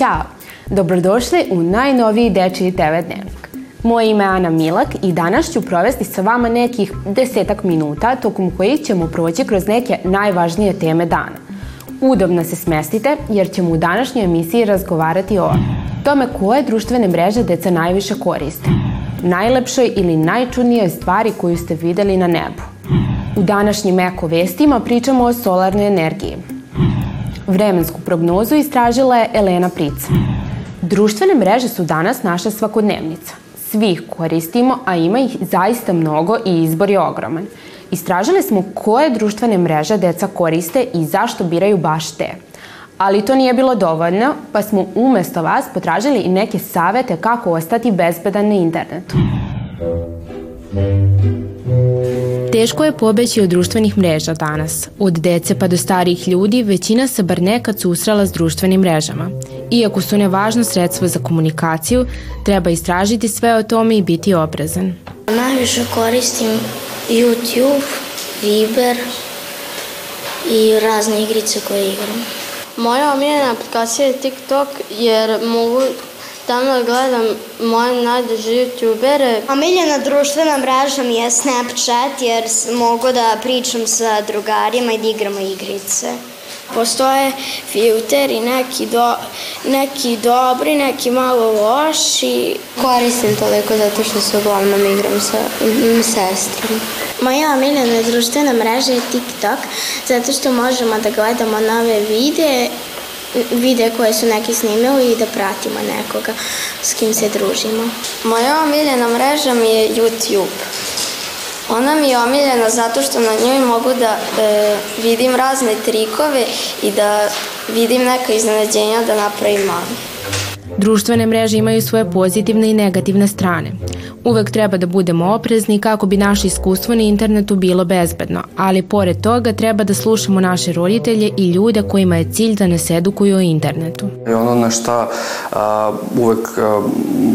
Ćao! Dobrodošli u najnoviji Dečiji TV dnevnik. Moje ime je Ana Milak i danas ću provesti sa vama nekih desetak minuta tokom kojih ćemo proći kroz neke najvažnije teme dana. Udobno se smestite jer ćemo u današnjoj emisiji razgovarati o tome koje društvene mreže deca najviše koriste, najlepšoj ili najčudnijoj stvari koju ste videli na nebu. U današnjim Eko vestima pričamo o solarnoj energiji. Vremensku prognozu istražila je Elena Prica. Društvene mreže su danas naša svakodnevnica. Svi ih koristimo, a ima ih zaista mnogo i izbor je ogroman. Istražili smo koje društvene mreže deca koriste i zašto biraju baš te. Ali to nije bilo dovoljno, pa smo umesto vas potražili i neke savete kako ostati bezbedan na internetu. Teško je pobeći od društvenih mreža danas. Od dece pa do starijih ljudi većina se bar nekad susrela s društvenim mrežama. Iako su nevažno sredstvo za komunikaciju, treba istražiti sve o tome i biti oprezan. Najviše koristim YouTube, Viber i razne igrice koje igram. Moja omiljena aplikacija je TikTok jer mogu da gledam moje najdraže youtubere. Omiljena društvena mreža mi je Snapchat jer mogu da pričam sa drugarima i da igramo igrice. Postoje filteri, neki, do, neki dobri, neki malo loši. Koristim toliko zato što se uglavnom igram sa sestrom. Moja omiljena društvena mreža je TikTok zato što možemo da gledamo nove videe vide koje su neki snimili i da pratimo nekoga s kim se družimo. Moja omiljena mreža mi je YouTube. Ona mi je omiljena zato što na njoj mogu da e, vidim razne trikove i da vidim neka iznenađenja da napravim mami. Društvene mreže imaju svoje pozitivne i negativne strane. Uvek treba da budemo oprezni kako bi naše iskustvo na internetu bilo bezbedno, ali pored toga treba da slušamo naše roditelje i ljude kojima je cilj da nas edukuju o internetu. I ono na šta a, uvek a,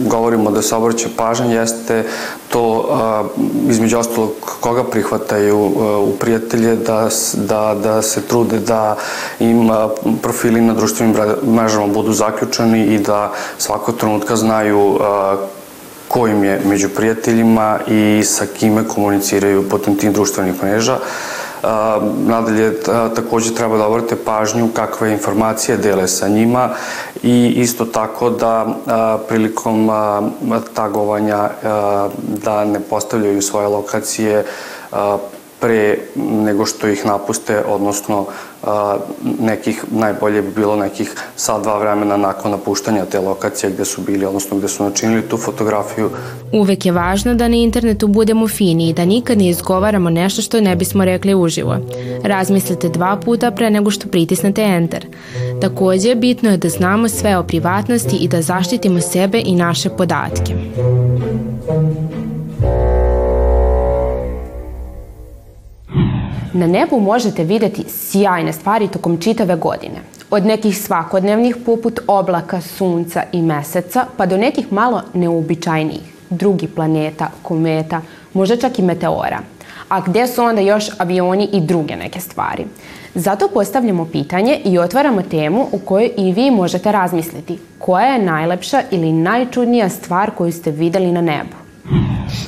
govorimo da se obraća pažnja jeste to a, između ostalog koga prihvataju a, u prijatelje da, da, da se trude da im a, profili na društvenim mrežama budu zaključani i da svakog trenutka znaju a, ko im je među prijateljima i sa kime komuniciraju putem tim društvenih mreža. Nadalje, takođe treba da obrate pažnju kakve informacije dele sa njima i isto tako da prilikom tagovanja da ne postavljaju svoje lokacije pre nego što ih napuste, odnosno nekih, najbolje bi bilo nekih sat, dva vremena nakon napuštanja te lokacije gde su bili, odnosno gde su načinili tu fotografiju. Uvek je važno da na internetu budemo fini i da nikad ne izgovaramo nešto što ne bismo rekli uživo. Razmislite dva puta pre nego što pritisnete enter. Takođe, bitno je da znamo sve o privatnosti i da zaštitimo sebe i naše podatke. Na nebu možete videti sjajne stvari tokom čitave godine. Od nekih svakodnevnih poput oblaka, sunca i meseca, pa do nekih malo neuobičajnijih, drugih planeta, kometa, možda čak i meteora. A gde su onda još avioni i druge neke stvari? Zato postavljamo pitanje i otvaramo temu u kojoj i vi možete razmisliti. Koja je najlepša ili najčudnija stvar koju ste videli na nebu?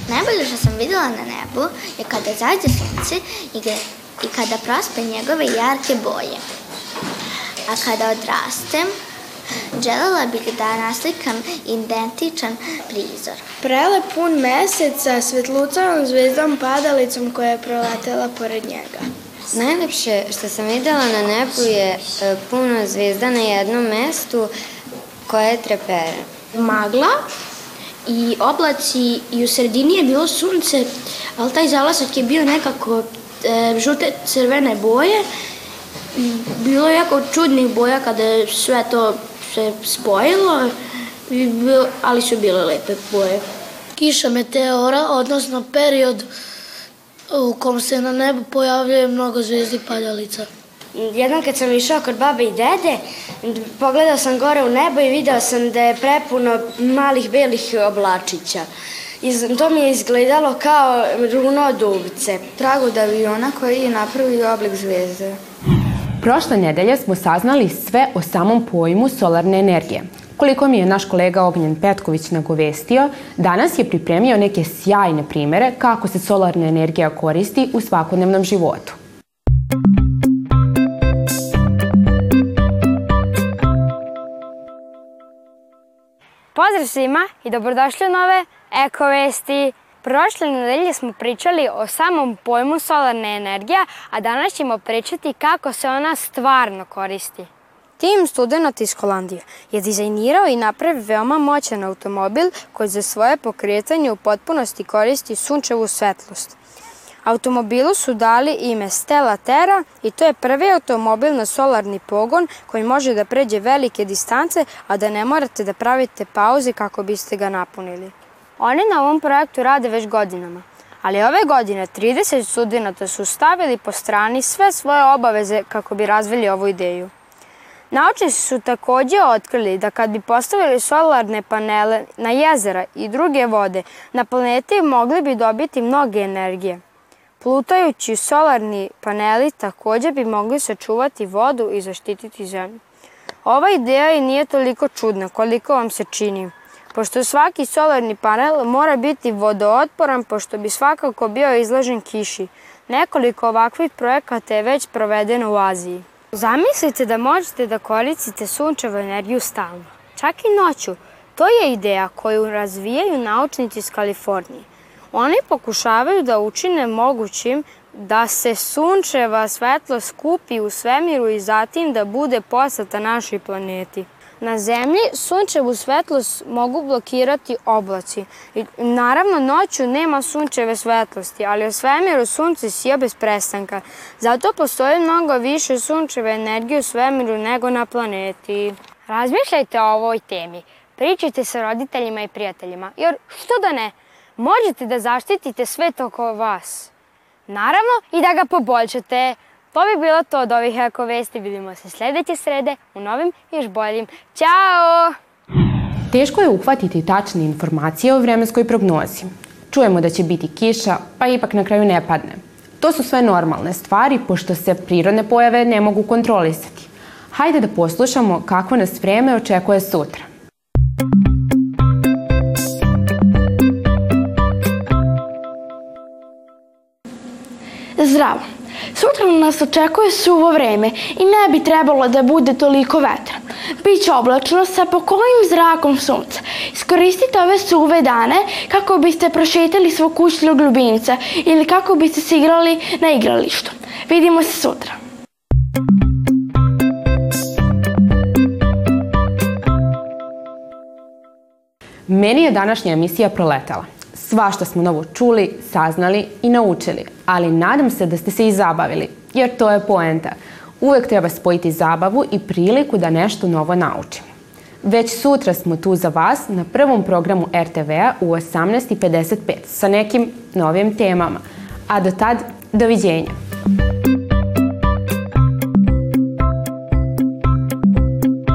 Najbolje što sam videla na nebu je kada zađe sunce i, i kada prospe njegove jarke boje. A kada odrastem, Želela bih da naslikam identičan prizor. Prelep pun mesec sa svetlucanom zvezdom padalicom koja je proletela pored njega. Najlepše što sam videla na nebu je e, puno zvezda na jednom mestu koje je trepere. Magla i oblaci i u sredini je bilo sunce, ali taj zalasak je bio nekako e, žute crvene boje. Bilo je jako čudnih boja kada je sve to se spojilo, ali su bile lepe boje. Kiša meteora, odnosno period u kom se na nebu pojavljuje mnogo zvezdi padalica. Jednom kad sam išao kod babe i dede, pogledao sam gore u nebo i video sam da je prepuno malih belih oblačića. Iz, to mi je izgledalo kao runo od uvice. Trag od aviona koji je napravio oblik zvezde. Prošle nedelje smo saznali sve o samom pojmu solarne energije. Koliko mi je naš kolega Ognjen Petković nagovestio, danas je pripremio neke sjajne primere kako se solarna energija koristi u svakodnevnom životu. Pozdrav svima i dobrodošli u nove Eko Vesti. Prošle nedelje smo pričali o samom pojmu solarne energija, a danas ćemo pričati kako se ona stvarno koristi. Tim studenta iz Holandije je dizajnirao i napravio veoma moćan automobil koji za svoje pokretanje u potpunosti koristi sunčevu svetlost. Automobilu su dali ime Stella Terra i to je prvi automobil na solarni pogon koji može da pređe velike distance, a da ne morate da pravite pauze kako biste ga napunili. Oni na ovom projektu rade već godinama, ali ove godine 30 studenta su stavili po strani sve svoje obaveze kako bi razvili ovu ideju. Naučnici su takođe otkrili da kad bi postavili solarne panele na jezera i druge vode, na planeti mogli bi dobiti mnoge energije. Plutajući solarni paneli takođe bi mogli sačuvati vodu i zaštititi zemlju. Ova ideja i nije toliko čudna koliko vam se čini, pošto svaki solarni panel mora biti vodootporan pošto bi svakako bio izložen kiši. Nekoliko ovakvih projekata je već provedeno u Aziji. Zamislite da možete da koristite sunčevu energiju stalno, čak i noću. To je ideja koju razvijaju naučnici iz Kalifornije. Oni pokušavaju da učine mogućim da se sunčeva svetlo skupi u svemiru i zatim da bude poslata našoj planeti. Na Zemlji sunčevu svetlost mogu blokirati oblaci. I, naravno, noću nema sunčeve svetlosti, ali u svemiru sunce sija bez prestanka. Zato postoji mnogo više sunčeve energije u svemiru nego na planeti. Razmišljajte o ovoj temi. Pričajte sa roditeljima i prijateljima, jer što da ne, možete da zaštitite svet oko vas. Naravno i da ga poboljšate. To bi bilo to od ovih eko vesti. Vidimo se sledeće srede u novim još boljim. Ćao! Teško je uhvatiti tačne informacije o vremenskoj prognozi. Čujemo da će biti kiša, pa ipak na kraju ne padne. To su sve normalne stvari, pošto se prirodne pojave ne mogu kontrolisati. Hajde da poslušamo kako nas vreme očekuje sutra. Zdravo! Sutra nas očekuje suvo vreme i ne bi trebalo da bude toliko vetra. Biće oblačno sa pokojim zrakom sunca. Iskoristite ove suve dane kako biste prošetali svog kućnog ljubimca ili kako biste se igrali na igralištu. Vidimo se sutra. Meni je današnja emisija proletala. Svašta smo novo čuli, saznali i naučili, ali nadam se da ste se i zabavili, jer to je poenta. Uvek treba spojiti zabavu i priliku da nešto novo naučimo. Već sutra smo tu za vas na prvom programu RTV-a u 18.55 sa nekim novim temama. A do tad, doviđenja.